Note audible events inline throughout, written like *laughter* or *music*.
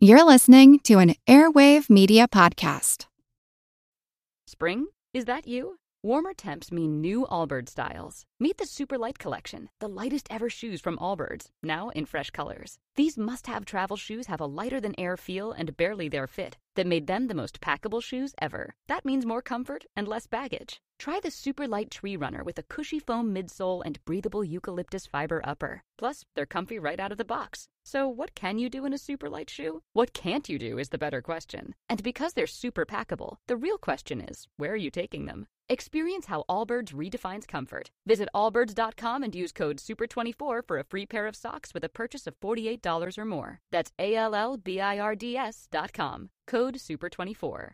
You're listening to an Airwave Media Podcast. Spring? Is that you? Warmer temps mean new Allbirds styles. Meet the Super Light Collection, the lightest ever shoes from Allbirds, now in fresh colors. These must have travel shoes have a lighter than air feel and barely their fit that made them the most packable shoes ever. That means more comfort and less baggage. Try the super light tree runner with a cushy foam midsole and breathable eucalyptus fiber upper. Plus, they're comfy right out of the box. So, what can you do in a super light shoe? What can't you do is the better question. And because they're super packable, the real question is where are you taking them? Experience how Allbirds redefines comfort. Visit allbirds.com and use code SUPER24 for a free pair of socks with a purchase of $48 or more. That's A L L B I R D S.com. Code SUPER24.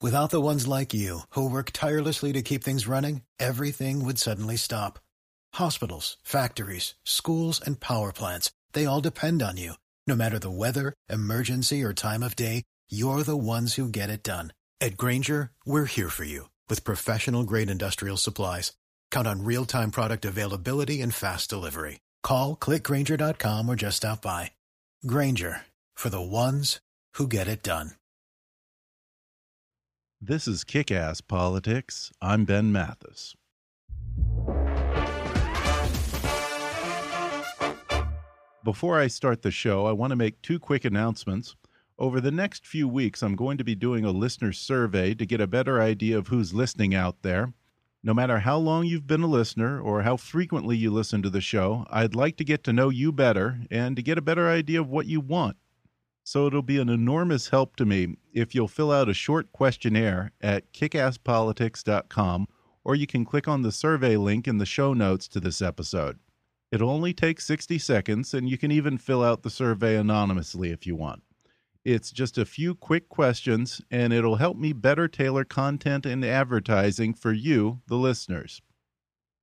Without the ones like you, who work tirelessly to keep things running, everything would suddenly stop. Hospitals, factories, schools, and power plants, they all depend on you. No matter the weather, emergency, or time of day, you're the ones who get it done. At Grainger, we're here for you with professional grade industrial supplies. Count on real time product availability and fast delivery. Call clickgrainger.com or just stop by. Grainger for the ones who get it done. This is Kick Ass Politics. I'm Ben Mathis. Before I start the show, I want to make two quick announcements. Over the next few weeks, I'm going to be doing a listener survey to get a better idea of who's listening out there. No matter how long you've been a listener or how frequently you listen to the show, I'd like to get to know you better and to get a better idea of what you want. So it'll be an enormous help to me if you'll fill out a short questionnaire at kickasspolitics.com or you can click on the survey link in the show notes to this episode. It'll only take 60 seconds and you can even fill out the survey anonymously if you want. It's just a few quick questions, and it'll help me better tailor content and advertising for you, the listeners.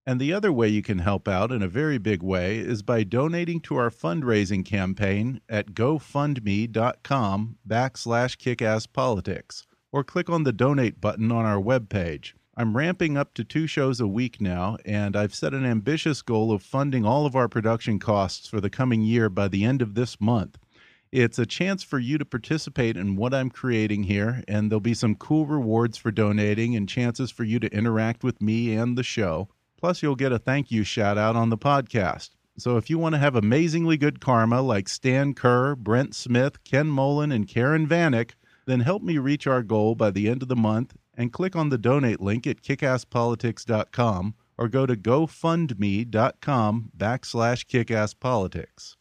And the other way you can help out in a very big way is by donating to our fundraising campaign at gofundme.com backslash kickasspolitics or click on the donate button on our webpage. I'm ramping up to two shows a week now, and I've set an ambitious goal of funding all of our production costs for the coming year by the end of this month. It's a chance for you to participate in what I'm creating here, and there'll be some cool rewards for donating and chances for you to interact with me and the show. Plus, you'll get a thank you shout out on the podcast. So if you want to have amazingly good karma like Stan Kerr, Brent Smith, Ken Mullen, and Karen Vanek, then help me reach our goal by the end of the month and click on the donate link at kickasspolitics.com or go to gofundme.com backslash kickasspolitics.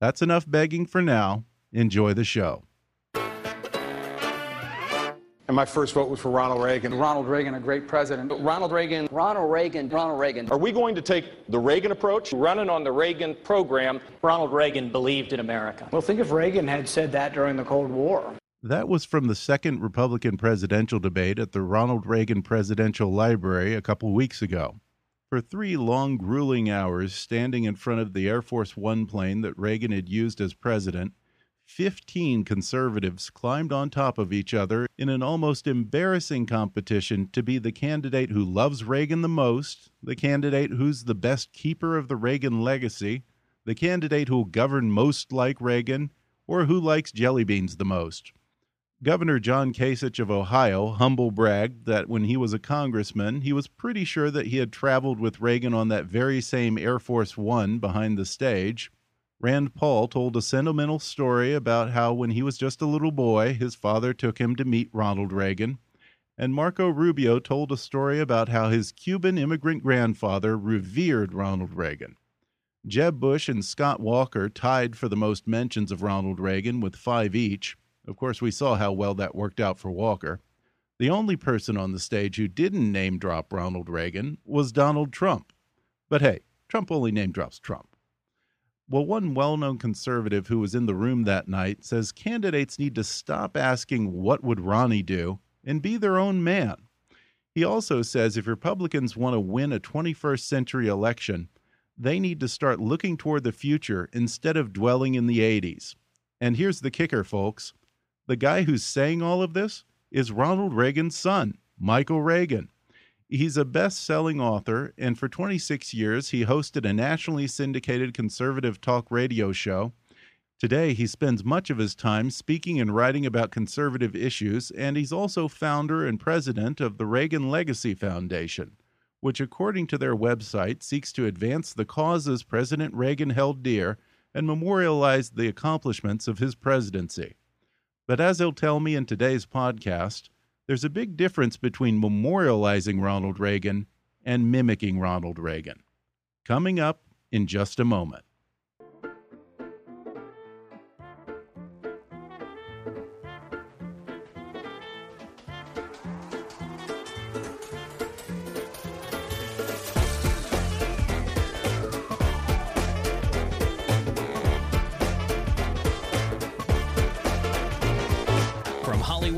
That's enough begging for now. Enjoy the show. And my first vote was for Ronald Reagan. Ronald Reagan, a great president. Ronald Reagan. Ronald Reagan. Ronald Reagan. Are we going to take the Reagan approach, running on the Reagan program? Ronald Reagan believed in America. Well, think if Reagan had said that during the Cold War. That was from the second Republican presidential debate at the Ronald Reagan Presidential Library a couple weeks ago. For three long, grueling hours, standing in front of the Air Force One plane that Reagan had used as president, 15 conservatives climbed on top of each other in an almost embarrassing competition to be the candidate who loves Reagan the most, the candidate who's the best keeper of the Reagan legacy, the candidate who'll govern most like Reagan, or who likes jelly beans the most. Governor John Kasich of Ohio humble bragged that when he was a congressman, he was pretty sure that he had traveled with Reagan on that very same Air Force One behind the stage. Rand Paul told a sentimental story about how when he was just a little boy, his father took him to meet Ronald Reagan. And Marco Rubio told a story about how his Cuban immigrant grandfather revered Ronald Reagan. Jeb Bush and Scott Walker tied for the most mentions of Ronald Reagan with five each. Of course, we saw how well that worked out for Walker. The only person on the stage who didn't name drop Ronald Reagan was Donald Trump. But hey, Trump only name drops Trump. Well, one well known conservative who was in the room that night says candidates need to stop asking, What would Ronnie do? and be their own man. He also says if Republicans want to win a 21st century election, they need to start looking toward the future instead of dwelling in the 80s. And here's the kicker, folks the guy who's saying all of this is Ronald Reagan's son, Michael Reagan. He's a best selling author, and for 26 years, he hosted a nationally syndicated conservative talk radio show. Today, he spends much of his time speaking and writing about conservative issues, and he's also founder and president of the Reagan Legacy Foundation, which, according to their website, seeks to advance the causes President Reagan held dear and memorialize the accomplishments of his presidency. But as he'll tell me in today's podcast, there's a big difference between memorializing Ronald Reagan and mimicking Ronald Reagan. Coming up in just a moment.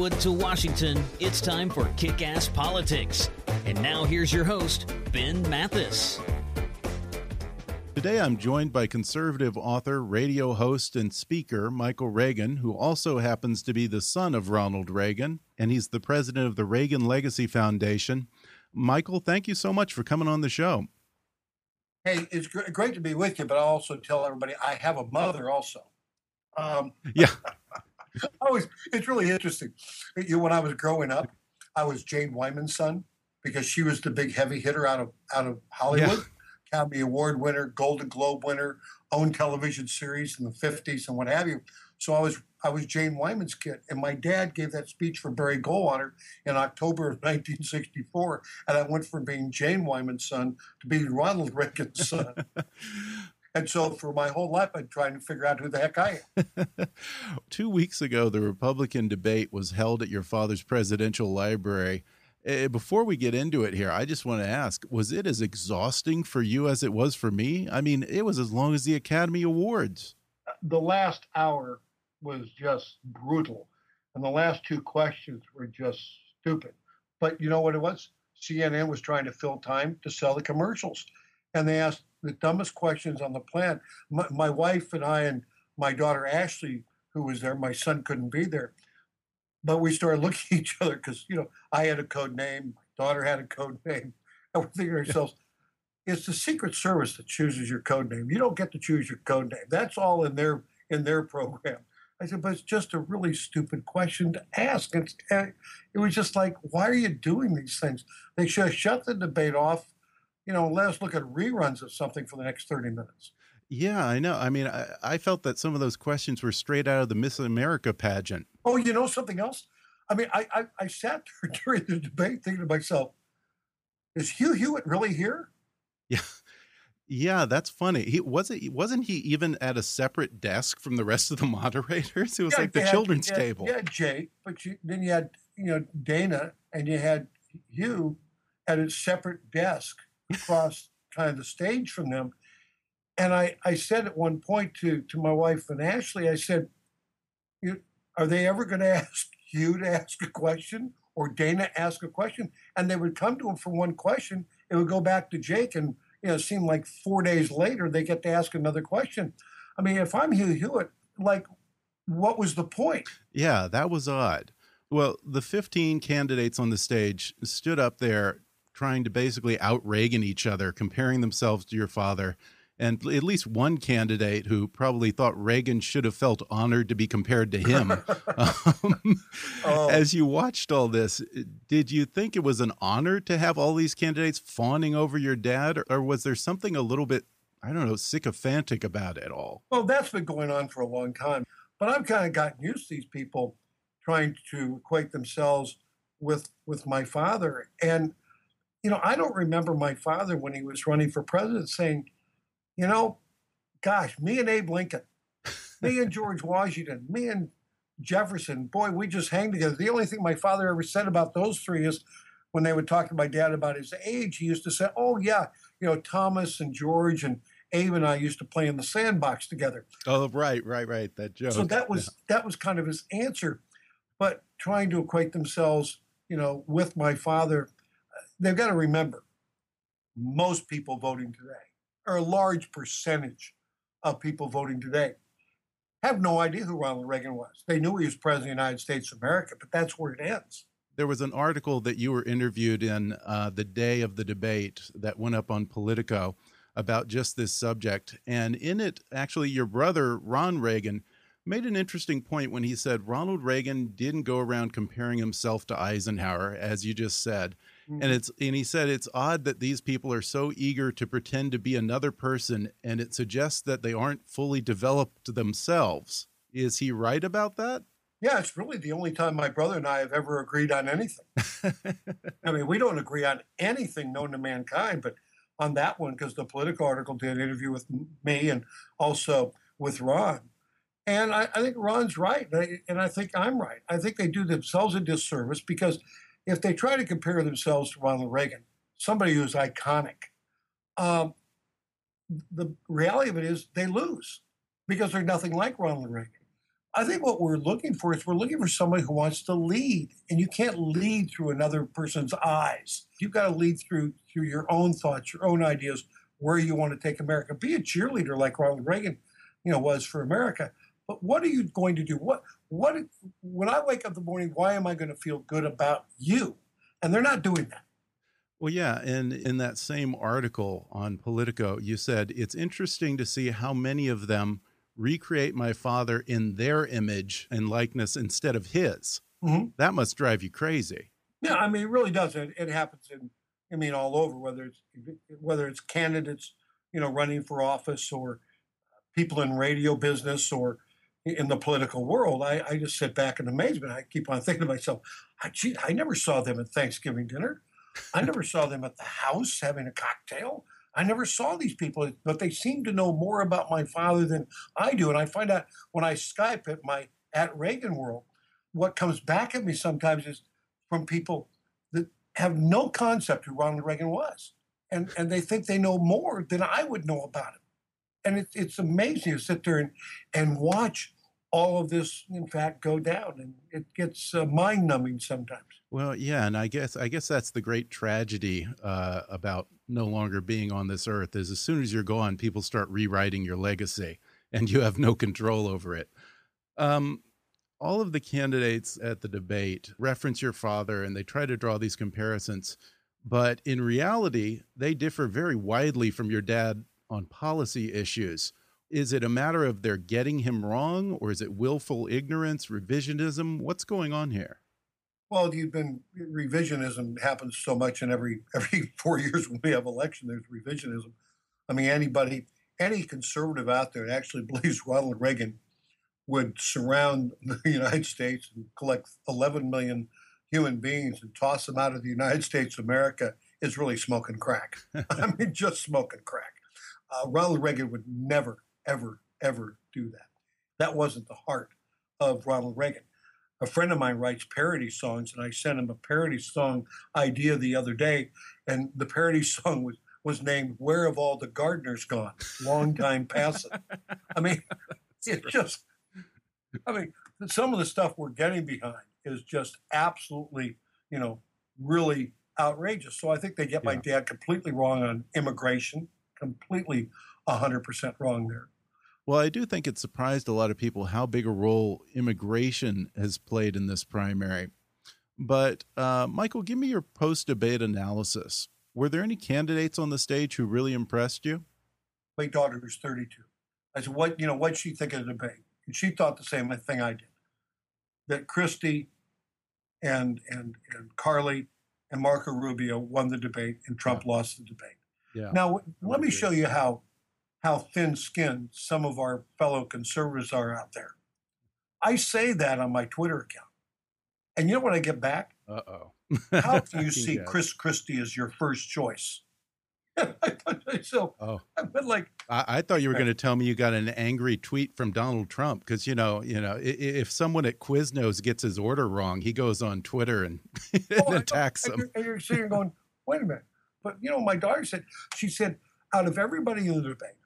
Hollywood to Washington, it's time for Kick Ass Politics. And now here's your host, Ben Mathis. Today I'm joined by conservative author, radio host, and speaker Michael Reagan, who also happens to be the son of Ronald Reagan, and he's the president of the Reagan Legacy Foundation. Michael, thank you so much for coming on the show. Hey, it's great to be with you, but I also tell everybody I have a mother also. Um, yeah. *laughs* *laughs* I was. It's really interesting. You, when I was growing up, I was Jane Wyman's son because she was the big heavy hitter out of out of Hollywood, yeah. Academy Award winner, Golden Globe winner, own television series in the '50s and what have you. So I was I was Jane Wyman's kid, and my dad gave that speech for Barry Goldwater in October of *laughs* 1964, and I went from being Jane Wyman's son to being Ronald Reagan's son. *laughs* And so for my whole life, I'm trying to figure out who the heck I am. *laughs* Two weeks ago, the Republican debate was held at your father's presidential library. Uh, before we get into it here, I just want to ask was it as exhausting for you as it was for me? I mean, it was as long as the Academy Awards. The last hour was just brutal. And the last two questions were just stupid. But you know what it was? CNN was trying to fill time to sell the commercials. And they asked the dumbest questions on the planet. My, my wife and I and my daughter Ashley, who was there, my son couldn't be there, but we started *laughs* looking at each other because you know I had a code name, my daughter had a code *laughs* name, and we're thinking to ourselves, it's the Secret Service that chooses your code name. You don't get to choose your code name. That's all in their in their program. I said, but it's just a really stupid question to ask. It's, eh, it was just like, why are you doing these things? They should have shut the debate off you know, let us look at reruns of something for the next 30 minutes. Yeah, I know. I mean, I, I, felt that some of those questions were straight out of the Miss America pageant. Oh, you know something else? I mean, I, I, I sat there *laughs* during the debate thinking to myself, is Hugh Hewitt really here? Yeah. Yeah, that's funny. He wasn't wasn't he even at a separate desk from the rest of the *laughs* moderators? It was yeah, like the had, children's had, table. Yeah, Jay, but you, then you had you know Dana and you had Hugh at a separate desk across kind of the stage from them. And I, I said at one point to, to my wife and Ashley, I said, Are they ever going *laughs* to ask you to ask a question or Dana ask a question? And they would come to him for one question. It would go back to Jake. And, you know, it seemed like four days later, they get to ask another question. I mean, if I'm Hugh Hewitt, like, what was the point? Yeah, that was odd. Well, the 15 candidates on the stage stood up there trying to basically out Reagan each other, comparing themselves to your father. And at least one candidate who probably thought Reagan should have felt honored to be compared to him. *laughs* um, oh. As you watched all this, did you think it was an honor to have all these candidates fawning over your dad, or was there something a little bit, I don't know, sycophantic about it all? Well, that's been going on for a long time. But I've kind of gotten used to these people trying to equate themselves with with my father. And you know, I don't remember my father when he was running for president saying, you know, gosh, me and Abe Lincoln, me and George Washington, me and Jefferson, boy, we just hang together. The only thing my father ever said about those three is when they would talk to my dad about his age, he used to say, oh, yeah, you know, Thomas and George and Abe and I used to play in the sandbox together. Oh, right, right, right. That joke. So that was yeah. that was kind of his answer. But trying to equate themselves, you know, with my father they've got to remember most people voting today, or a large percentage of people voting today, have no idea who Ronald Reagan was. They knew he was president of the United States of America, but that's where it ends. There was an article that you were interviewed in uh, the day of the debate that went up on Politico about just this subject. And in it, actually, your brother, Ron Reagan, made an interesting point when he said Ronald Reagan didn't go around comparing himself to Eisenhower, as you just said. And mm-hmm. it's and he said it's odd that these people are so eager to pretend to be another person, and it suggests that they aren't fully developed themselves. Is he right about that? Yeah, it's really the only time my brother and I have ever agreed on anything. *laughs* I mean, we don't agree on anything known to mankind, but on that one, because the Politico article did an interview with me and also with Ron. And I, I think Ron's right, and I think I'm right. I think they do themselves a disservice because if they try to compare themselves to Ronald Reagan, somebody who's iconic, um, the reality of it is they lose because they're nothing like Ronald Reagan. I think what we're looking for is we're looking for somebody who wants to lead, and you can't lead through another person's eyes. You've got to lead through through your own thoughts, your own ideas, where you want to take America. Be a cheerleader like Ronald Reagan, you know, was for America. But what are you going to do? What what when I wake up in the morning, why am I going to feel good about you? And they're not doing that. Well, yeah, and in that same article on Politico, you said it's interesting to see how many of them recreate my father in their image and likeness instead of his. Mm -hmm. That must drive you crazy. Yeah, I mean, it really does. It, it, happens in, I mean, all over. Whether it's whether it's candidates, you know, running for office, or people in radio business, or in the political world, I, I just sit back in amazement. I keep on thinking to myself, I, gee, I never saw them at Thanksgiving dinner. I *laughs* never saw them at the house having a cocktail. I never saw these people, but they seem to know more about my father than I do. And I find out when I Skype at my at Reagan World, what comes back at me sometimes is from people that have no concept who Ronald Reagan was. And, and they think they know more than I would know about him. And it, it's amazing to sit there and, and watch all of this, in fact, go down, and it gets uh, mind numbing sometimes. Well, yeah, and I guess I guess that's the great tragedy uh, about no longer being on this earth. Is as soon as you're gone, people start rewriting your legacy, and you have no control over it. Um, all of the candidates at the debate reference your father, and they try to draw these comparisons, but in reality, they differ very widely from your dad on policy issues. Is it a matter of they're getting him wrong, or is it willful ignorance, revisionism? What's going on here? Well, you've been revisionism happens so much in every *laughs* every four years when we have election. There's revisionism. I mean, anybody, any conservative out there that actually *laughs* believes Ronald Reagan would surround the *laughs* United States and collect 11 million human beings and toss them out of the United States of America is really smoking crack. I mean, just smoking crack. Uh, Ronald Reagan would never, ever, ever do that. That wasn't the heart of Ronald Reagan. A friend of mine writes parody songs, and I sent him a parody song idea the other day, and the parody *laughs* song was was named "Where Have All the Gardeners Gone?" Long time passing. I mean, *laughs* it's just. I mean, some of the stuff we're getting behind is just absolutely, you know, really outrageous. So I think they get my dad completely wrong on immigration, completely 100% wrong there. Well, I do think it surprised a lot of people how big a role immigration has played in this primary. But, uh, Michael, give me your post debate analysis. Were there any candidates on the stage who really impressed you? My daughter is 32. I said, what, you know, what'd she think of the debate? And she thought the same thing I did. That Christie and, and, and Carly and Marco Rubio won the debate and Trump lost the debate. Yeah. Now, let me show you how how thin skinned some of our fellow conservatives are out there. I say that on my Twitter account. And you know what I get back? Uh oh. how can *laughs* you see Chris Christie as your first choice? *laughs* so, oh. *laughs* I've been like, I, I thought you were going to tell me you got an angry tweet from Donald Trump because you know, you know, if someone at Quiznos gets his order wrong, he goes on Twitter and, and oh, attacks them. And you're, sitting going, wait a minute. But you know, my daughter said, she said, out of everybody in the debate,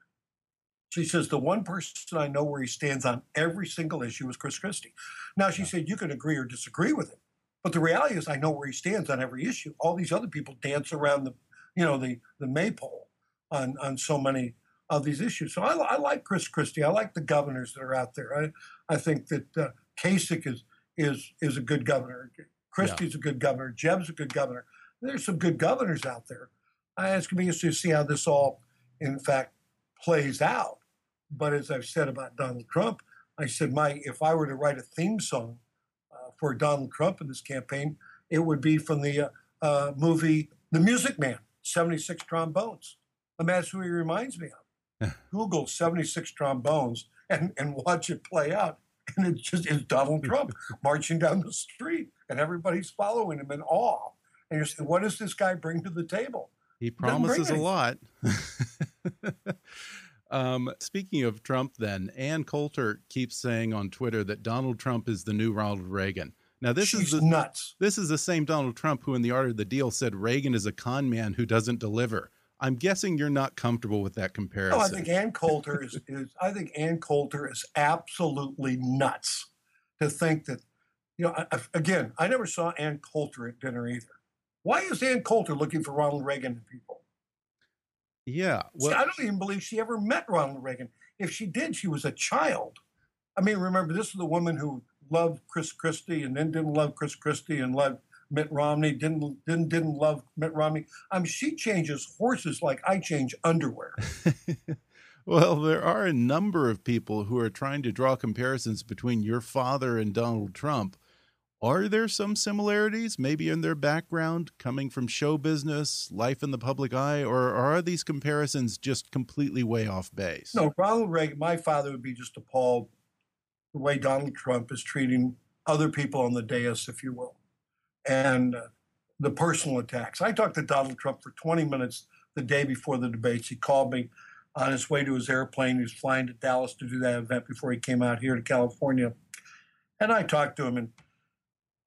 she says, the one person I know where he stands on every single issue is Chris Christie. Now, she said, you can agree or disagree with him. But the reality is, I know where he stands on every issue. All these other people dance around the, you know, the, the maypole on, on so many of these issues. So I, I like Chris Christie. I like the governors that are out there. I, I think that uh, Kasich is, is, is a good governor. Christie's yeah. a good governor. Jeb's a good governor. There's some good governors out there. I, it's going to be interesting to see how this all, in fact, plays out. But as I've said about Donald Trump, I said, my if I were to write a theme song uh, for Donald Trump in this campaign, it would be from the uh, uh, movie The Music Man, 76 trombones. And that's who he reminds me of. Google 76 trombones and, and watch it play out. And it just is Donald Trump *laughs* marching down the street and everybody's following him in awe. And you're saying, what does this guy bring to the table? He promises a lot. *laughs* um, speaking of Trump, then, Ann Coulter keeps saying on Twitter that Donald Trump is the new Ronald Reagan. Now this She's is the, nuts. This is the same Donald Trump who, in the art of the deal, said Reagan is a con man who doesn't deliver. I'm guessing you're not comfortable with that comparison. No, I think Ann Coulter is, *laughs* is. I think Ann Coulter is absolutely nuts to think that. You know, I, again, I never saw Ann Coulter at dinner either. Why is Ann Coulter looking for Ronald Reagan and people? Yeah, well, See, I don't even believe she ever met Ronald Reagan. If she did, she was a child. I mean, remember, this is the woman who loved Chris Christie and then didn't love Chris Christie and loved Mitt Romney, didn't didn't didn't love Mitt Romney. I mean, she changes horses like I change underwear. *laughs* well, there are a number of people who are trying to draw comparisons between your father and Donald Trump. Are there some similarities, maybe in their background, coming from show business, life in the public eye, or are these comparisons just completely way off base? No, Ronald Reagan, my father would be just appalled the way Donald Trump is treating other people on the dais, if you will, and uh, the personal attacks. I talked to Donald Trump for 20 minutes the day before the debates. He called me on his way to his airplane. He was flying to Dallas to do that event before he came out here to California. And I talked to him and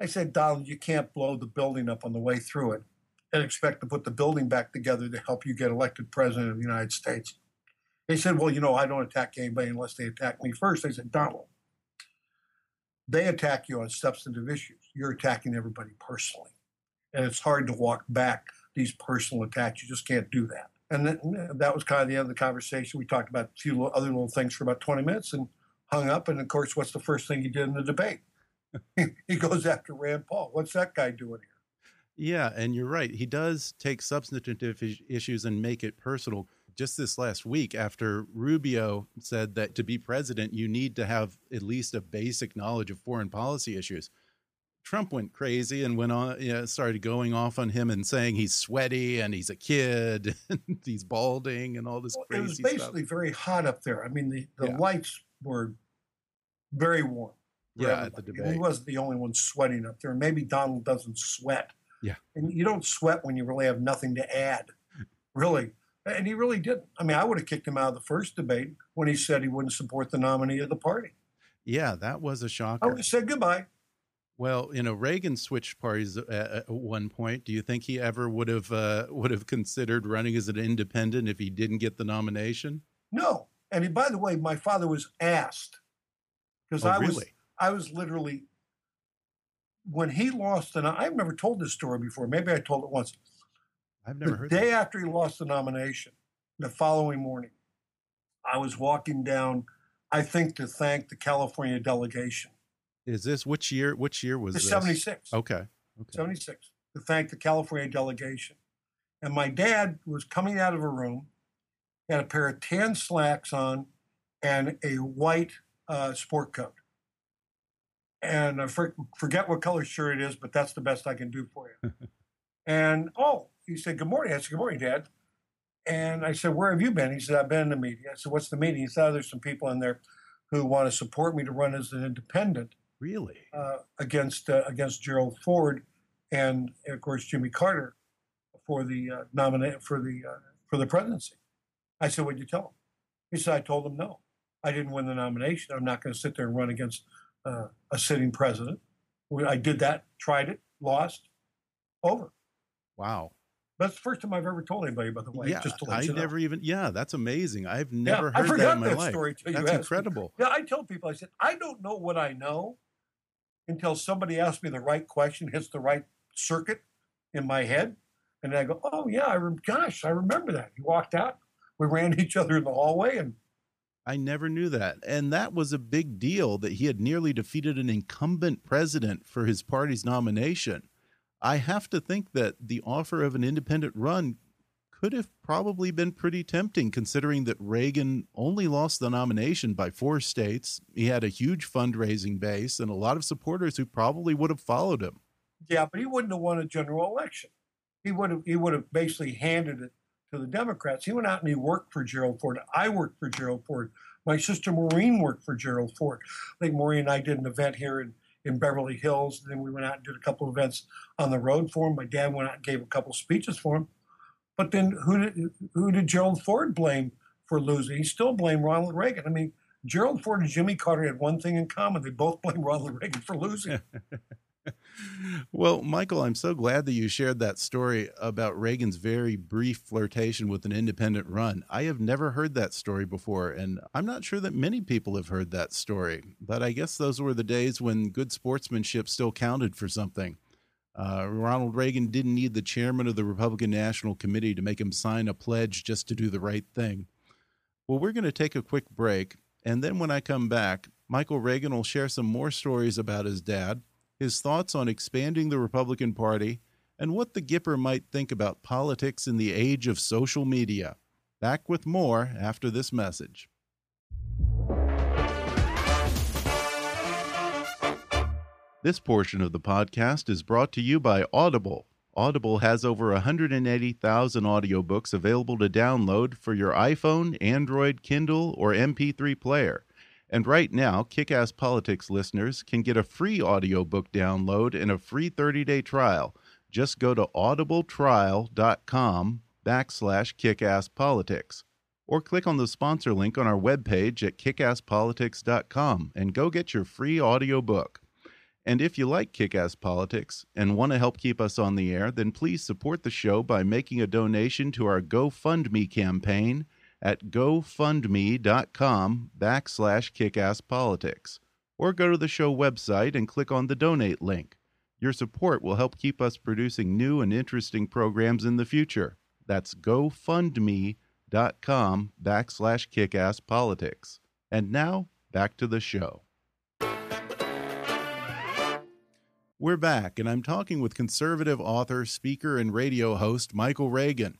I said, Donald, you can't blow the building up on the way through it and expect to put the building back together to help you get elected president of the United States. He said, Well, you know, I don't attack anybody unless they attack me first. I said, Donald, they attack you on substantive issues. You're attacking everybody personally. And it's hard to walk back these personal attacks. You just can't do that. And uh, that was kind of the end of the conversation. We talked about a few other little things for about 20 minutes and hung up. And of course, what's the first thing he did in the debate? *laughs* he goes after Rand Paul. What's that guy doing here? Yeah, and you're right. He does take substantive issues and make it personal. Just this last week, after Rubio said that to be president, you need to have at least a basic knowledge of foreign policy issues. Trump went crazy and went on, you know, started going off on him and saying he's sweaty and he's a kid *laughs* and he's balding and all this well, crazy stuff. It was basically stuff. very hot up there. I mean, the, the yeah. lights were very warm. Yeah, at the debate. He wasn't the only one sweating up there. Maybe Donald doesn't sweat. Yeah. And you don't sweat when you really have nothing to add, really. And he really didn't. I mean, I would have kicked him out of the first debate when he said he wouldn't support the nominee of the party. Yeah, that was a shocker. I would have said goodbye. Well, you know, Reagan switched parties at, one point. Do you think he ever would have uh, would have considered running as an independent if he didn't get the nomination? No. And he, by the way, my father was asked because oh, I really? was I was literally when he lost, and I've never told this story before. Maybe I told it once. I've never the heard. The day that. after he lost the nomination, the following morning, I was walking down. I think to thank the California delegation. Is this which year? Which year was this? seventy six. Okay. okay. Seventy six to thank the California delegation, and my dad was coming out of a room, had a pair of tan slacks on, and a white uh, sport coat and I for, forget what color shirt it is, but that's the best I can do for you. *laughs* and oh, he said, Good morning. I said, Good morning, Dad. And I said, Where have you been? He said, I've been in the media. I said, What's the meeting? He said, oh, There's some people in there who want to support me to run as an independent. Really? Uh, against uh, against Gerald Ford and, of course Jimmy Carter for the uh, nominate for the uh, for the presidency. I said, What'd you tell him? He said, I told him no. I didn't win the nomination. I'm not going to sit there and run against uh, a sitting president. I did that, tried it, lost, over. Wow. That's the first time I've ever told anybody, by the way. Yeah, I never know. even. Yeah, that's amazing. I've never yeah, I heard forgot that in my that life. story till that's asked me. incredible. Yeah, I tell people, I said, I don't know what I know until somebody asks me the right question, hits the right circuit in my head, and I go, oh yeah, I rem- gosh, I remember that. He walked out. We ran *laughs* each other in the hallway, and I never knew that. And that was a big deal that he had nearly defeated an incumbent president for his party's nomination. I have to think that the offer of an independent run could have probably been pretty tempting considering that Reagan only lost the nomination by four states. He had a huge fundraising base and a lot of supporters who probably would have followed him. Yeah, but he wouldn't have won a general election. He would have he would have basically handed it to the Democrats. He went out and he worked for Gerald Ford. I worked for Gerald Ford. My sister Maureen worked for Gerald Ford. I think Maureen and I did an event here in, in Beverly Hills. And Then we went out and did a couple of events on the road for him. My dad went out and gave a couple speeches for him. But then who did who did Gerald Ford blame for losing? He still blamed Ronald Reagan. I mean, Gerald Ford and Jimmy Carter had one thing in common. They both *laughs* blamed Ronald Reagan for losing. *laughs* well, Michael, I'm so glad that you shared that story about Reagan's very brief flirtation with an independent run. I have never heard that story before, and I'm not sure that many people have heard that story. But I guess those were the days when good sportsmanship still counted for something. Uh, Ronald Reagan didn't need the chairman of the Republican National Committee to make him sign a pledge just to do the right thing. Well, we're going to take a quick break, and then when I come back, Michael Reagan will share some more stories about his dad his thoughts on expanding the Republican Party, and what the Gipper might think about politics in the age of social media. Back with more after this message. This portion of the podcast is brought to you by Audible. Audible has over 180,000 audiobooks available to download for your iPhone, Android, Kindle, or MP3 player. And right now, Kickass Politics listeners can get a free audiobook download and a free 30-day trial. Just go to audibletrial.com backslash kickasspolitics or click on the sponsor link on our webpage at kickasspolitics.com and go get your free audiobook. And if you like Kickass Politics and want to help keep us on the air, then please support the show by making a donation to our GoFundMe campaign – at gofundme.com backslash kickasspolitics or go to the show website and click on the donate link. Your support will help keep us producing new and interesting programs in the future. That's gofundme.com backslash kickasspolitics. And now, back to the show. We're back, and I'm talking with conservative author, speaker, and radio host Michael Reagan.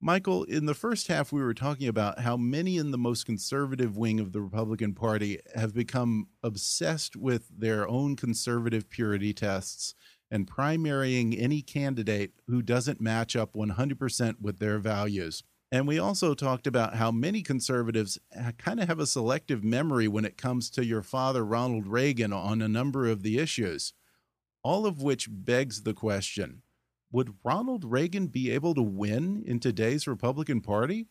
Michael, in the first half, we were talking about how many in the most conservative wing of the Republican Party have become obsessed with their own conservative purity tests and primarying any candidate who doesn't match up 100% with their values. And we also talked about how many conservatives kind of have a selective memory when it comes to your father, Ronald Reagan, on a number of the issues. All of which begs the question would Ronald Reagan be able to win in today's Republican Party?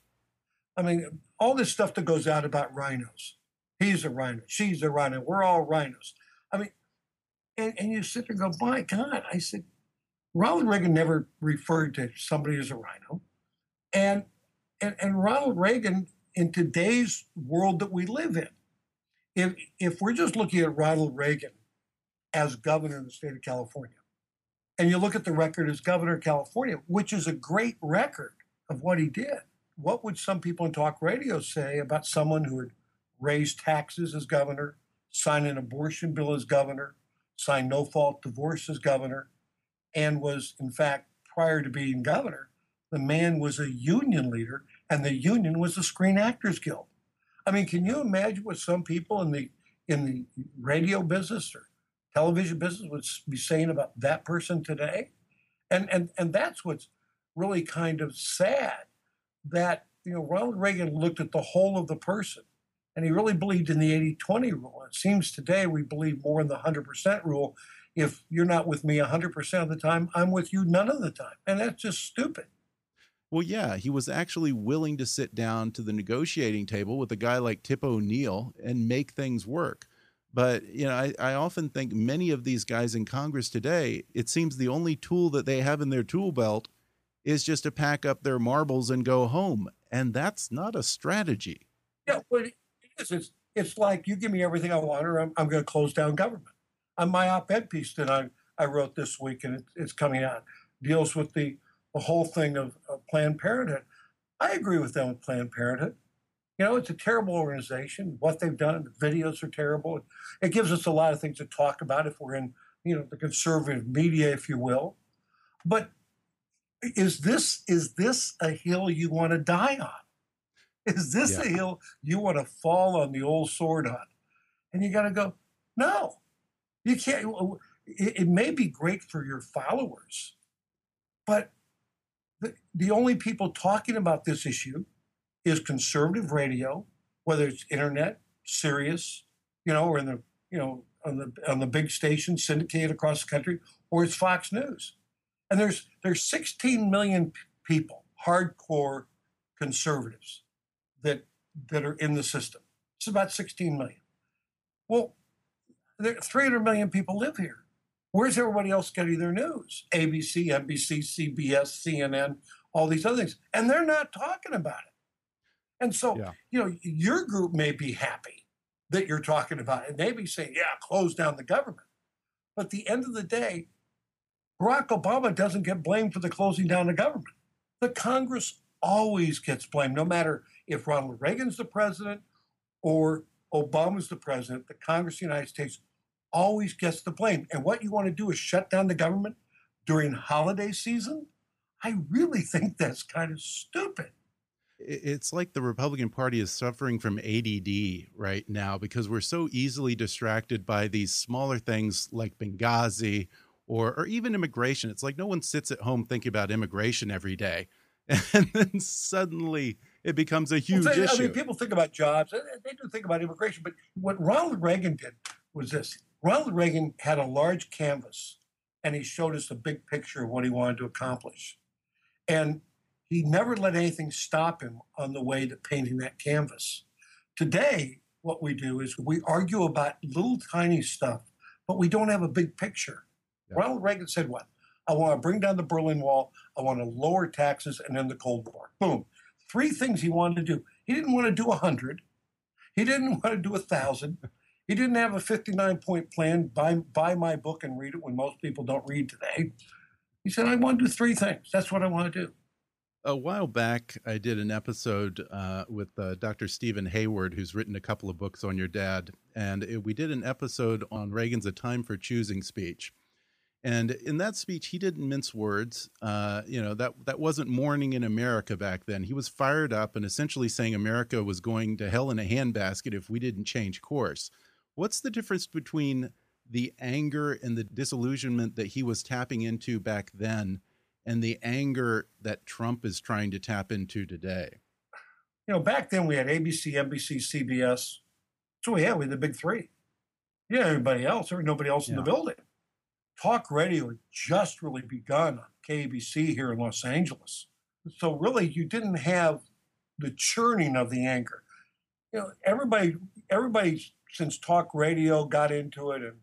I mean, all this stuff that goes out about RINOs. He's a RINO. She's a RINO. We're all RINOs. I mean, and, and you sit there and go, my God. I said, Ronald Reagan never referred to somebody as a RINO. And, and, and Ronald Reagan, in today's world that we live in, if, if we're just looking at Ronald Reagan as governor of the state of California, and you look at the record as governor of California, which is a great record of what he did. What would some people in talk radio say about someone who had raised taxes as governor, signed an abortion bill as governor, signed no fault divorce as governor, and was, in fact, prior to being governor, the man was a union leader, and the union was the Screen Actors Guild. I mean, can you imagine what some people in the in the radio business or television business would be saying about that person today. And, and, and that's what's really kind of sad that, you know, Ronald Reagan looked at the whole of the person and he really believed in the 80 20 rule. It seems today we believe more in the 100% rule. If you're not with me 100% of the time, I'm with you none of the time. And that's just stupid. Well, yeah, he was actually willing to sit down to the negotiating table with a guy like Tip O'Neill and make things work. But you know, I, I often think many of these guys in Congress today, it seems the only tool that they have in their tool belt is just to pack up their marbles and go home, and that's not a strategy. Yeah, but it is. It's it's like you give me everything I want, or I'm, I'm going to close down government. On my op-ed piece that I I wrote this week, and it, it's coming out, deals with the the whole thing of, of Planned Parenthood. I agree with them with Planned Parenthood. You know, it's a terrible organization. What they've done, the videos are terrible. It gives us a lot of things to talk about if we're in, you know, the conservative media, if you will. But is this is this a hill you want to die on? Is this Yeah. a hill you want to fall on the old sword on? And you got to go, no, you can't. It, it may be great for your followers, but the, the only people talking about this issue is conservative radio, whether it's internet, Sirius, you know, or in the you know on the on the big stations syndicated across the country, or it's Fox News. And there's there's 16 million people, hardcore conservatives, that that are in the system. It's about 16 million. Well, there, 300 million people live here. Where's everybody else getting their news? ABC, NBC, CBS, CNN, all these other things, and they're not talking about it. And so, Yeah. you know, your group may be happy that you're talking about it. They may be saying, "Yeah, close down the government." But at the end of the day, Barack Obama doesn't get blamed for the closing down of government. The Congress always gets blamed, no matter if Ronald Reagan's the president or Obama's the president. The Congress of the United States always gets the blame. And what you want to do is shut down the government during holiday season? I really think that's kind of stupid. It's like the Republican Party is suffering from ADD right now because we're so easily distracted by these smaller things like Benghazi or or even immigration. It's like no one sits at home thinking about immigration every day, *laughs* and then suddenly it becomes a huge Well, they- issue. I mean, people think about jobs. They they do think about immigration, but what Ronald Reagan did was this: Ronald Reagan had a large canvas, and he showed us a big picture of what he wanted to accomplish, and he never let anything stop him on the way to painting that canvas. Today, what we do is we argue about little tiny stuff, but we don't have a big picture. Yeah. Ronald Reagan said, "What? I want to bring down the Berlin Wall. I want to lower taxes and end the Cold War." Boom. Three things he wanted to do. He didn't want to do a hundred. He didn't *laughs* want to do a thousand. He didn't have a 59 point plan. Buy, buy my book and read it when most people don't read today. He said, I want to do three things. That's what I want to do. A while back, I did an episode uh, with uh, Dr. Stephen Hayward, who's written a couple of books on your dad. And it, we did an episode on Reagan's A Time for Choosing speech. And in that speech, he didn't mince words. Uh, you know, that, that wasn't mourning in America back then. He was fired up and essentially saying America was going to hell in a handbasket if we didn't change course. What's the difference between the anger and the disillusionment that he was tapping into back then and the anger that Trump is trying to tap into today? You know, back then we had ABC, NBC, CBS. So we had we had the big three. Yeah, everybody else. There was nobody else in the building. Talk radio had just really begun on KABC here in Los Angeles. So really, you didn't have the churning of the anger. You know, everybody, everybody since talk radio got into it, and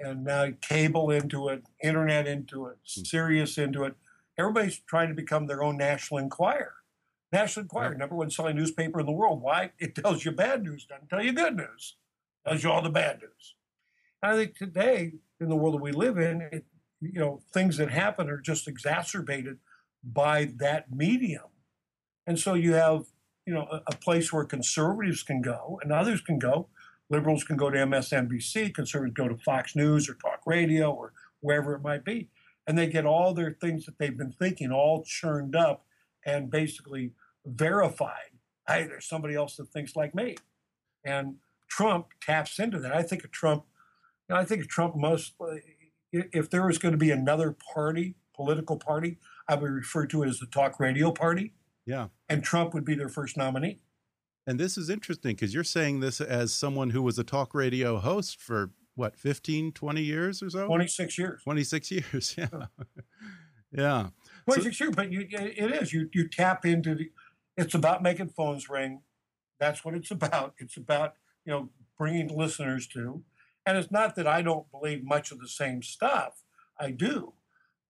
and now cable into it, internet into it, hmm. Sirius into it. Everybody's trying to become their own National Enquirer. National Enquirer, number one selling newspaper in the world. Why? It tells you bad news, doesn't tell you good news. It tells you all the bad news. And I think today, in the world that we live in, it, you know, things that happen are just exacerbated by that medium. And so you have, you know, a, a place where conservatives can go and others can go. Liberals can go to MSNBC, conservatives go to Fox News or Talk Radio or wherever it might be. And they get all their things that they've been thinking all churned up and basically verified. Hey, there's somebody else that thinks like me. And Trump taps into that. I think of Trump, you know, I think of Trump most, if there was going to be another party, political party, I would refer to it as the talk radio party, Yeah. and Trump would be their first nominee. And this is interesting because you're saying this as someone who was a talk radio host for what, 15, 20 years or so? 26 years. 26 years. *laughs* Yeah. *laughs* yeah. 26 years, but you, it is. You, you tap into the, it's about making phones ring. That's what it's *laughs* about. It's about, you know, bringing listeners to. And it's not that I don't believe much of the same stuff. I do.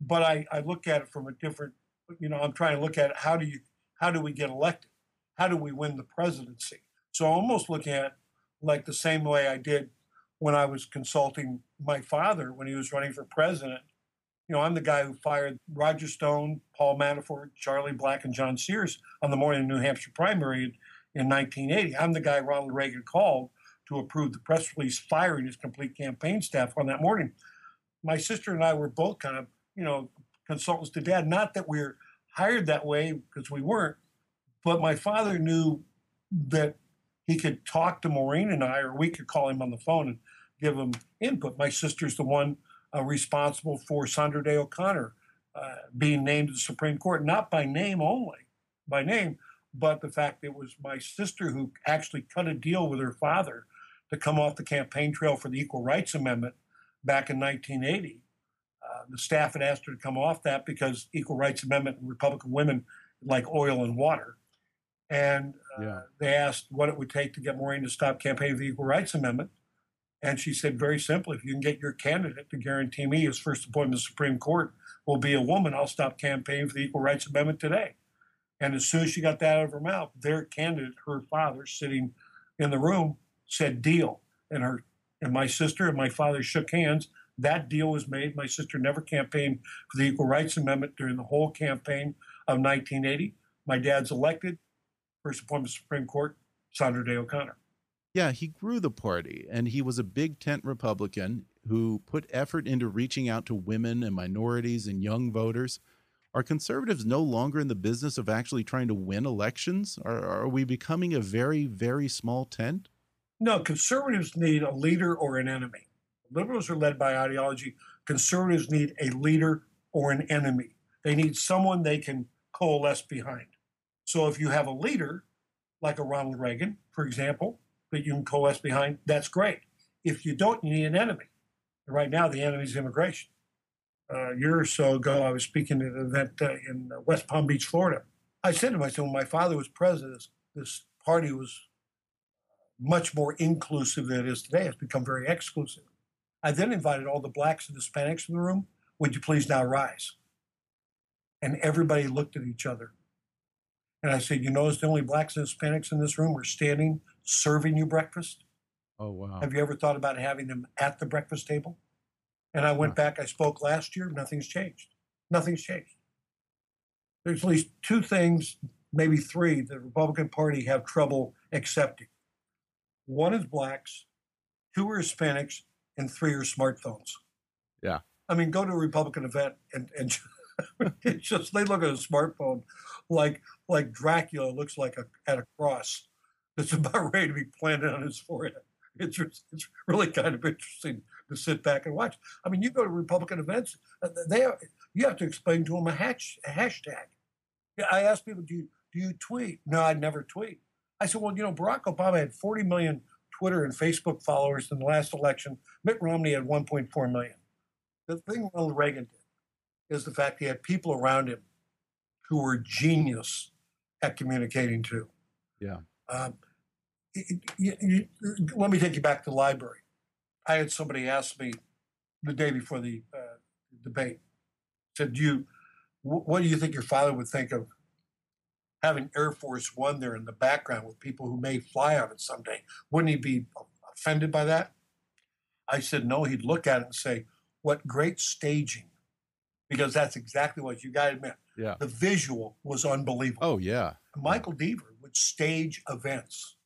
But I, I look at it from a different, you know, I'm trying to look at how do you, how do we get elected? How do we win the presidency? So I'm almost looking at it like the same way I did when I was consulting my father when he was running for president. You know, I'm the guy who fired Roger Stone, Paul Manafort, Charlie Black, and John Sears on the morning of the New Hampshire primary in 1980. I'm the guy Ronald Reagan called to approve the press release firing his complete campaign staff on that morning. My sister and I were both kind of, you know, consultants to dad. Not that we're hired that way because we weren't. But my father knew that he could talk to Maureen and I, or we could call him on the phone and give them input. My sister's the one uh, responsible for Sandra Day O'Connor uh, being named to the Supreme Court, not by name only, by name, but the fact it was my sister who actually cut a deal with her father to come off the campaign trail for the Equal Rights Amendment back in 1980. Uh, the staff had asked her to come off that because Equal Rights Amendment and Republican women like oil and water. And uh, yeah. they asked what it would take to get Maureen to stop campaigning for the Equal Rights Amendment. And she said very simply, if you can get your candidate to guarantee me his first appointment to the Supreme Court will be a woman, I'll stop campaigning for the Equal Rights Amendment today. And as soon as she got that out of her mouth, their candidate, her father, sitting in the room, said deal. And her and my sister and my father shook hands. That deal was made. My sister never campaigned for the Equal Rights Amendment during the whole campaign of 1980. My dad's elected, first appointment to the Supreme Court, Sandra Day O'Connor. Yeah, he grew the party, and he was a big tent Republican who put effort into reaching out to women and minorities and young voters. Are conservatives no longer in the business of actually trying to win elections? Are, are we becoming a very, very small tent? No, conservatives need a leader or an enemy. Liberals are led by ideology. Conservatives need a leader or an enemy. They need someone they can coalesce behind. So if you have a leader, like a Ronald Reagan, for example, that you can coalesce behind, that's great. If you don't, you need an enemy. right now, the enemy is immigration. Uh, a year or so ago, I was speaking at an event uh, in West Palm Beach, Florida. I said to myself, when my father was president, this, this party was much more inclusive than it is today. It's become very exclusive. I then invited all the blacks and Hispanics in the room. Would you please now rise? And everybody looked at each other. And I said, You notice the only blacks and Hispanics in this room are standing serving you breakfast? Oh, wow. Have you ever thought about having them at the breakfast table? And I went back, I spoke last year, nothing's changed. Nothing's changed. There's at least two things, maybe three, the Republican Party have trouble accepting. One is blacks, two are Hispanics, and three are smartphones. Yeah. I mean, go to a Republican event and, and *laughs* it's just they look at a smartphone like like Dracula looks like a at a cross that's about *laughs* ready to be planted on his forehead. It's it's really kind of interesting to sit back and watch. I mean, you go to Republican events, uh, they are, you have to explain to them a, hatch, a hashtag. I ask people, do you do you tweet? No, I never tweet. I said, well, you know, Barack Obama had 40 million Twitter and Facebook followers in the last election. Mitt Romney had 1.4 million. The thing Ronald Reagan did is the fact he had people around him who were genius at communicating to. Yeah. Um, you, you, let me take you back to the library. I had somebody ask me the day before the uh, debate, said, "Do you, what do you think your father would think of having Air Force One there in the background with people who may fly on it someday. Wouldn't he be offended by that? I said, no, he'd look at it and say, what great staging. Because that's exactly what you got to admit. Yeah. The visual was unbelievable. Oh, yeah. Michael Deaver would stage events.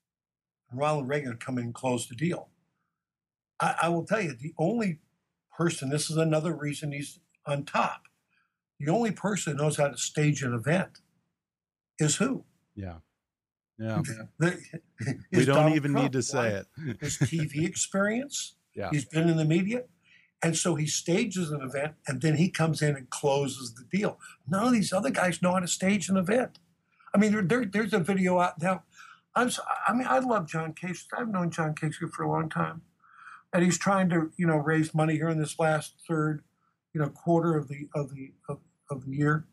And Ronald Reagan would come in and close the deal. I, I will tell you, the only person, this is another reason he's on top, the only person who knows how to stage an event is who? Yeah. Yeah. The, we don't Donald even Trump, need to say it. his TV *laughs* experience. Yeah. He's been in the media. And so he stages an event and then he comes in and closes the deal. None of these other guys know how to stage an event. I mean, there, there, there's a video out now. I'm, I mean, I love John Kasich. I've known John Kasich for a long time. And he's trying to, you know, raise money here in this last third, you know, quarter of the of the of, of the year.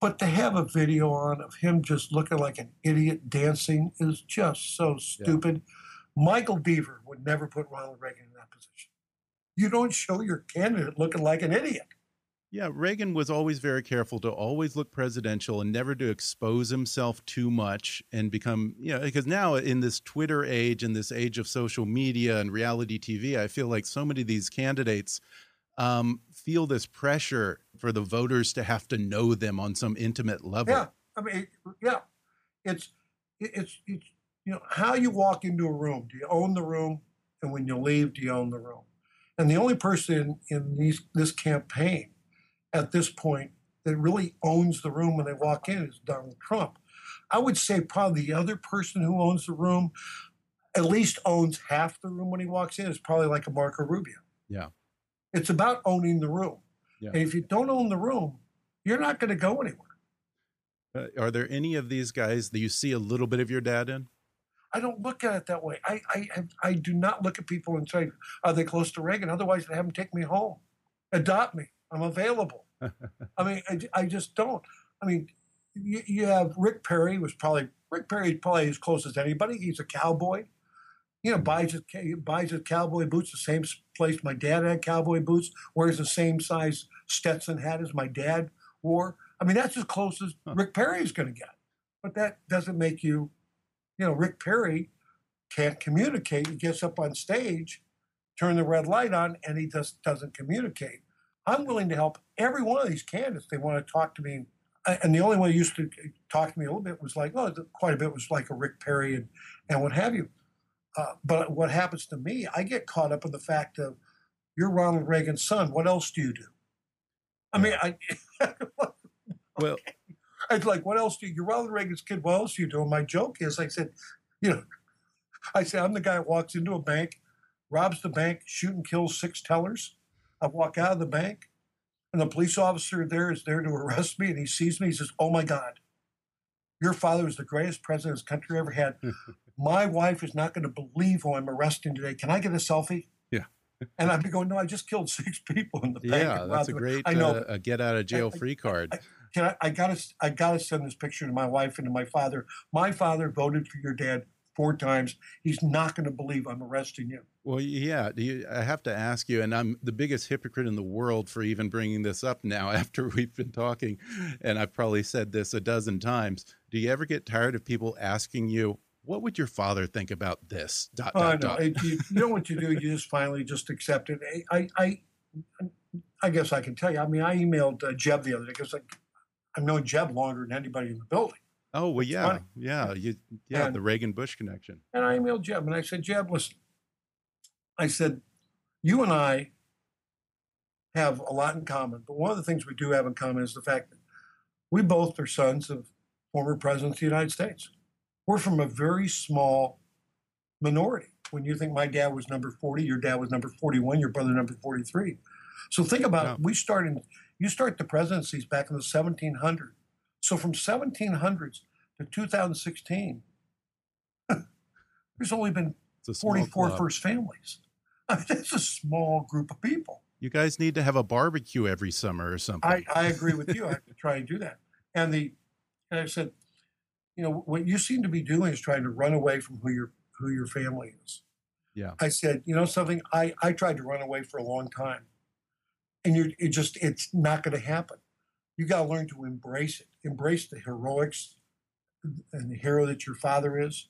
But to have a video on of him just looking like an idiot dancing is just so stupid. Yeah. Michael Deaver would never put Ronald Reagan in that position. You don't show your candidate looking like an idiot. Yeah, Reagan was always very careful to always look presidential and never to expose himself too much and become, you know, because now in this Twitter age and this age of social media and reality TV, I feel like so many of these candidates um, feel this pressure for the voters to have to know them on some intimate level. Yeah, I mean, yeah, it's it's it's you know how you walk into a room. Do you own the room? And when you leave, do you own the room? And the only person in these this campaign at this point that really owns the room when they walk in is Donald Trump. I would say probably the other person who owns the room, at least owns half the room when he walks in, is probably like a Marco Rubio. Yeah. It's about owning the room. Yeah. And if you don't own the room, you're not going to go anywhere. Uh, are there any of these guys that you see a little bit of your dad in? I don't look at it that way. I, I, I do not look at people and say, are they close to Reagan? Otherwise, they have them take me home. Adopt me. I'm available. I mean, I, I just don't. I mean, you, you have Rick Perry was probably Rick Perry is probably as close as anybody. He's a cowboy. You know, buys his buys his cowboy boots the same place my dad had cowboy boots. Wears the same size Stetson hat as my dad wore. I mean, that's as close as Rick Perry is going to get. But that doesn't make you, you know, Rick Perry can't communicate. He gets up on stage, turn the red light on, and he just doesn't communicate. I'm willing to help every one of these candidates. They want to talk to me. And the only one who used to talk to me a little bit was like, oh, quite a bit was like a Rick Perry and, and what have you. Uh, but what happens to me, I get caught up in the fact of, you're Ronald Reagan's son. What else do you do? I mean, I. *laughs* well, I'd like, what else do you? You're Ronald Reagan's kid. What else do you do? And my joke is, I said, you know, *laughs* I said, I'm the guy that walks into a bank, robs the bank, shoot and kills six tellers. I walk out of the bank, and the police officer there is there to arrest me, and he sees me. He says, "Oh my God, your father was the greatest president this country ever had. *laughs* my wife is not going to believe who I'm arresting today. Can I get a selfie?" Yeah. *laughs* and I'd be going, "No, I just killed six people in the bank." Yeah, that's a great. I know. Uh, a get out of jail free card. I, can I, I gotta, I gotta send this picture to my wife and to my father. My father voted for your dad four times. He's not going to believe I'm arresting you. Well, yeah. You, I have to ask you, and I'm the biggest hypocrite in the world for even bringing this up now *laughs* after we've been talking, and I've probably said this a dozen times. Do you ever get tired of people asking you, what would your father think about this? Dot, oh, dot, no. dot. It, you, you know what you do? You just finally just accept it. I, I, I guess I can tell you. I mean, I emailed uh, Jeb the other day because like, I've known Jeb longer than anybody in the building. Oh well, yeah, yeah, you, yeah, and, the Reagan Bush connection. And I emailed Jeb and I said, Jeb, listen, I said, you and I have a lot in common, but one of the things we do have in common is the fact that we both are sons of former presidents of the United States. We're from a very small minority. When you think my dad was number 40, your dad was number 41, your brother number 43. So think about yeah. it. We started, you start the presidencies back in the 1700s. So from 1700s to 2016, *laughs* there's only been 44 first families. I mean, that's a small group of people. You guys need to have a barbecue every summer or something. I, I agree with you. I have to try and do that. And the and I said, you know, what you seem to be doing is trying to run away from who your who your family is. Yeah. I said, you know something, I, I tried to run away for a long time. And you it just it's not gonna happen. You gotta learn to embrace it. Embrace the heroics and the hero that your father is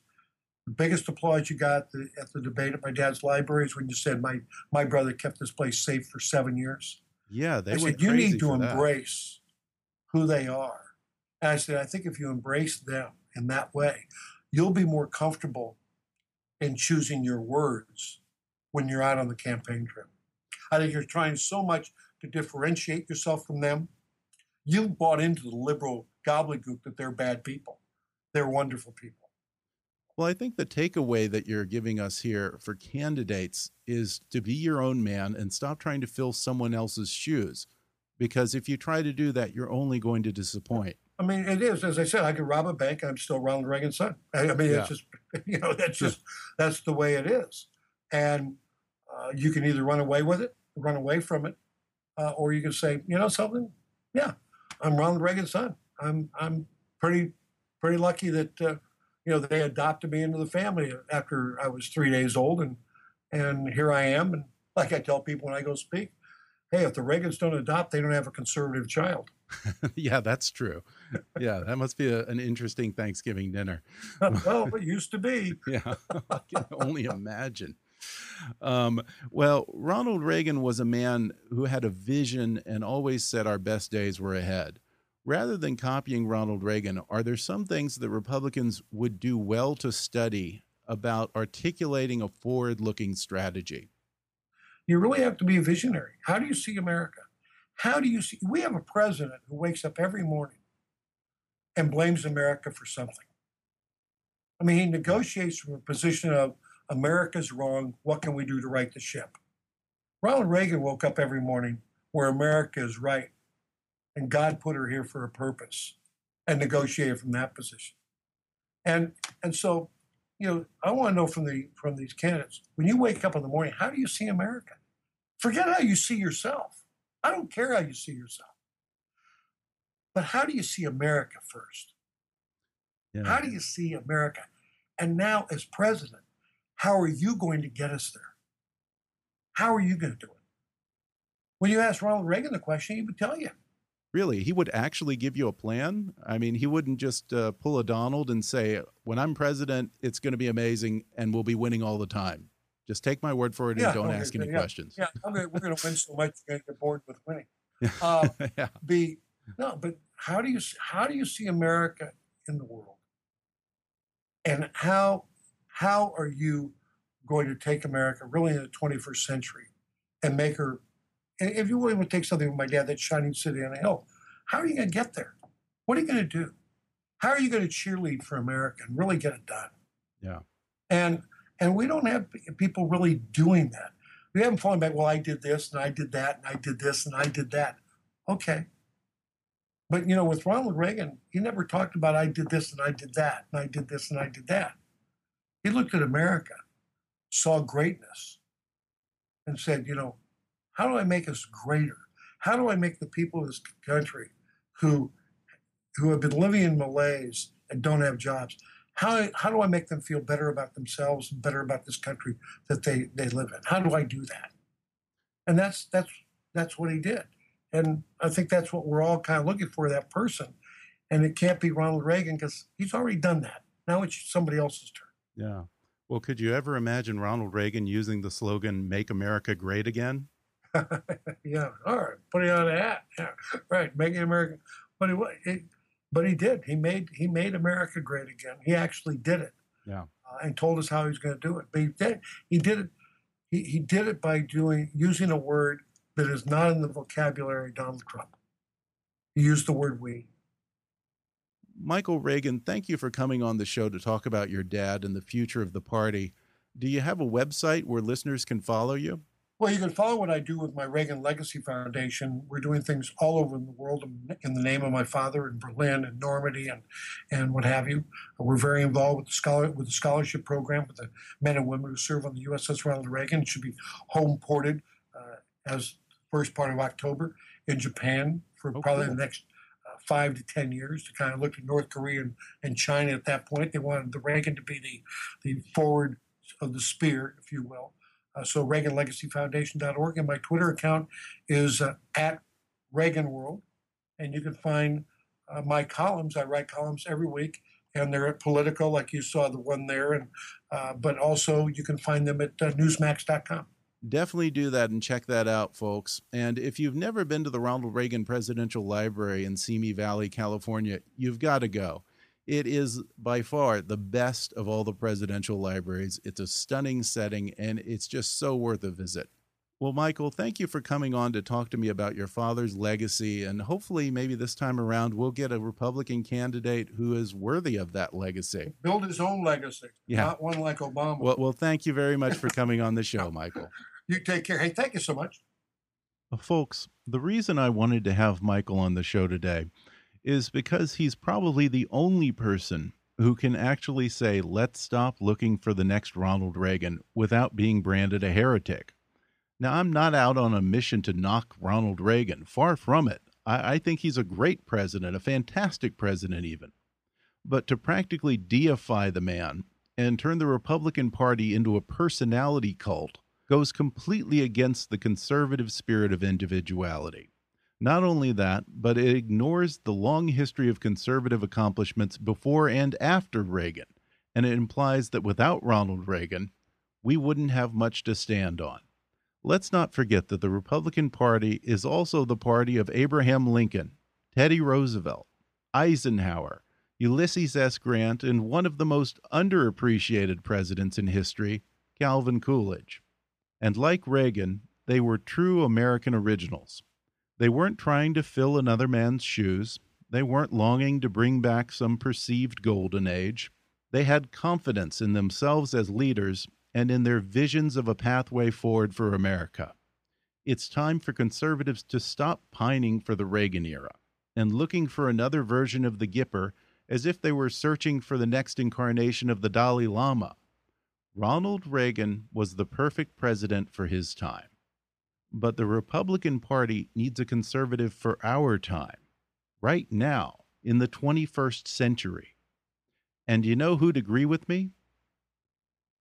the biggest applause you got the, at the debate at my dad's library is when you said my my brother kept this place safe for seven years. Yeah, they I said you need to embrace that. who they are. And I said I think if you embrace them in that way, you'll be more comfortable in choosing your words when you're out on the campaign trail. I think you're trying so much to differentiate yourself from them. You've bought into the liberal gobbledygook that they're bad people. They're wonderful people. Well, I think the takeaway that you're giving us here for candidates is to be your own man and stop trying to fill someone else's shoes. Because if you try to do that, you're only going to disappoint. I mean, it is. As I said, I could rob a bank. I'm still Ronald Reagan's son. I mean, yeah. it's just, *laughs* you know, that's just, that's the way it is. And uh, you can either run away with it, run away from it, uh, or you can say, you know, something. Yeah, I'm Ronald Reagan's son. I'm, I'm pretty, pretty lucky that uh, you know, they adopted me into the family after I was three days old, and and here I am. And like I tell people when I go speak, hey, if the Reagans don't adopt, they don't have a conservative child. *laughs* yeah, that's true. Yeah, that must be a, an interesting Thanksgiving dinner. *laughs* well, it used to be. *laughs* yeah, I can only imagine. Um, well, Ronald Reagan was a man who had a vision and always said our best days were ahead rather than copying Ronald Reagan, are there some things that Republicans would do well to study about articulating a forward looking strategy? You really have to be a visionary. How do you see America? How do you see? We have a president who wakes up every morning and blames America for something. I mean, he negotiates from a position of America's wrong. What can we do to right the ship? Ronald Reagan woke up every morning where America is right, and God put her here for a purpose, and negotiated from that position. And and so, you know, I want to know from the from these candidates when you wake up in the morning, how do you see America? Forget how you see yourself. I don't care how you see yourself. But how do you see America first? Yeah. How do you see America? And now, as president, how are you going to get us there? How are you going to do it? When you ask Ronald Reagan the question, he would tell you. Really, he would actually give you a plan. I mean, he wouldn't just uh, pull a Donald and say, "When I'm president, it's going to be amazing, and we'll be winning all the time." Just take my word for it yeah, and don't okay, ask any yeah, questions. Yeah, we're going to win so much, you're going to get bored with winning. *laughs* Uh, yeah. Be no, but how do you how do you see America in the world, and how how are you going to take America really in the 21st century and make her? If you really to take something with my dad, that shining city on a hill, how are you going to get there? What are you going to do? How are you going to cheerlead for America and really get it done? Yeah. And and we don't have people really doing that. We haven't fallen back, well, I did this and I did that and I did this and I did that. Okay. But, you know, with Ronald Reagan, he never talked about I did this and I did that and I did this and I did that. He looked at America, saw greatness, and said, you know, how do I make us greater? How do I make the people of this country who who have been living in malaise and don't have jobs, how, how do I make them feel better about themselves and better about this country that they, they live in? How do I do that? And that's that's that's what he did. And I think that's what we're all kind of looking for, that person. And it can't be Ronald Reagan because he's already done that. Now it's somebody else's turn. Yeah. Well, could you ever imagine Ronald Reagan using the slogan "Make America Great Again"? *laughs* yeah. All right. Put it on a hat. Yeah. Right. Making America. But it, it, but he did. He made he made America great again. He actually did it. Yeah. Uh, and told us how he was going to do it. But he did. He did it. He, he did it by doing using a word that is not in the vocabulary of Donald Trump. He used the word "we." Michael Reagan, thank you for coming on the show to talk about your dad and the future of the party. Do you have a website where listeners can follow you? Well, you can follow what I do with my Reagan Legacy Foundation. We're doing things all over the world in the name of my father in Berlin and Normandy and, and what have you. We're very involved with the scholar with the scholarship program with the men and women who serve on the USS Ronald Reagan. It should be home ported uh, as first part of October in Japan for oh, probably cool. the next uh, five to ten years to kind of look at North Korea and, and China at that point. They wanted the Reagan to be the the forward of the spear, if you will. Uh, so ReaganLegacyFoundation.org. And my Twitter account is uh, at ReaganWorld. And you can find uh, my columns. I write columns every week, and they're at Politico, like you saw the one there. And uh, But also, you can find them at uh, Newsmax.com. Definitely do that and check that out, folks. And if you've never been to the Ronald Reagan Presidential Library in Simi Valley, California, you've got to go. It is by far the best of all the presidential libraries. It's a stunning setting and it's just so worth a visit. Well, Michael, thank you for coming on to talk to me about your father's legacy. And hopefully, maybe this time around, we'll get a Republican candidate who is worthy of that legacy. Build his own legacy, yeah. not one like Obama. Well, well thank you very much for coming on the show, Michael. *laughs* You take care. Hey, thank you so much. Well, folks, the reason I wanted to have Michael on the show today is because he's probably the only person who can actually say, let's stop looking for the next Ronald Reagan without being branded a heretic. Now, I'm not out on a mission to knock Ronald Reagan. Far from it. I, I think he's a great president, a fantastic president, even. But to practically deify the man and turn the Republican Party into a personality cult goes completely against the conservative spirit of individuality. Not only that, but it ignores the long history of conservative accomplishments before and after Reagan, and it implies that without Ronald Reagan, we wouldn't have much to stand on. Let's not forget that the Republican Party is also the party of Abraham Lincoln, Teddy Roosevelt, Eisenhower, Ulysses S. Grant, and one of the most underappreciated presidents in history, Calvin Coolidge. And like Reagan, they were true American originals They weren't trying to fill another man's shoes. They weren't longing to bring back some perceived golden age. They had confidence in themselves as leaders and in their visions of a pathway forward for America. It's time for conservatives to stop pining for the Reagan era and looking for another version of the Gipper as if they were searching for the next incarnation of the Dalai Lama. Ronald Reagan was the perfect president for his time. But the Republican Party needs a conservative for our time, right now, in the 21st century. And you know who'd agree with me?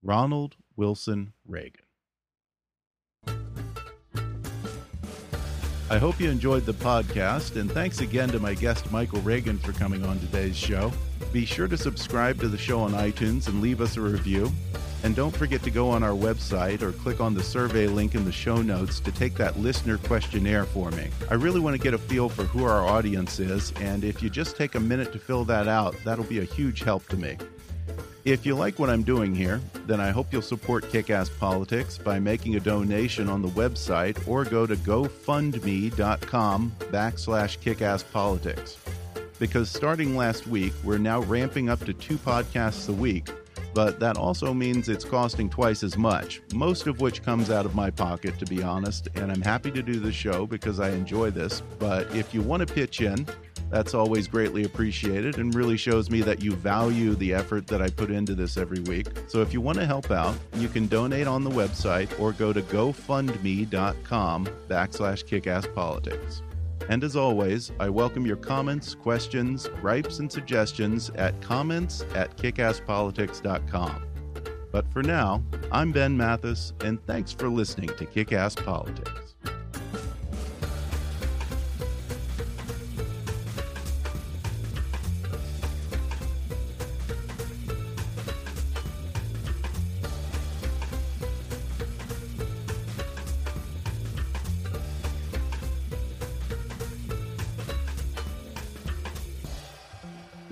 Ronald Wilson Reagan. I hope you enjoyed the podcast, and thanks again to my guest Michael Reagan for coming on today's show. Be sure to subscribe to the show on iTunes and leave us a review. And don't forget to go on our website or click on the survey link in the show notes to take that listener questionnaire for me. I really want to get a feel for who our audience is, and if you just take a minute to fill that out, that'll be a huge help to me. If you like what I'm doing here, then I hope you'll support Kickass Politics by making a donation on the website or go to gofundme.com backslash kickasspolitics. Because starting last week, we're now ramping up to two podcasts a week, but that also means it's costing twice as much, most of which comes out of my pocket, to be honest, and I'm happy to do the show because I enjoy this. But if you want to pitch in, that's always greatly appreciated and really shows me that you value the effort that I put into this every week. So if you want to help out, you can donate on the website or go to gofundme.com backslash kickasspolitics. And as always, I welcome your comments, questions, gripes, and suggestions at comments at kickasspolitics.com. But for now, I'm Ben Mathis, and thanks for listening to Kickass Politics.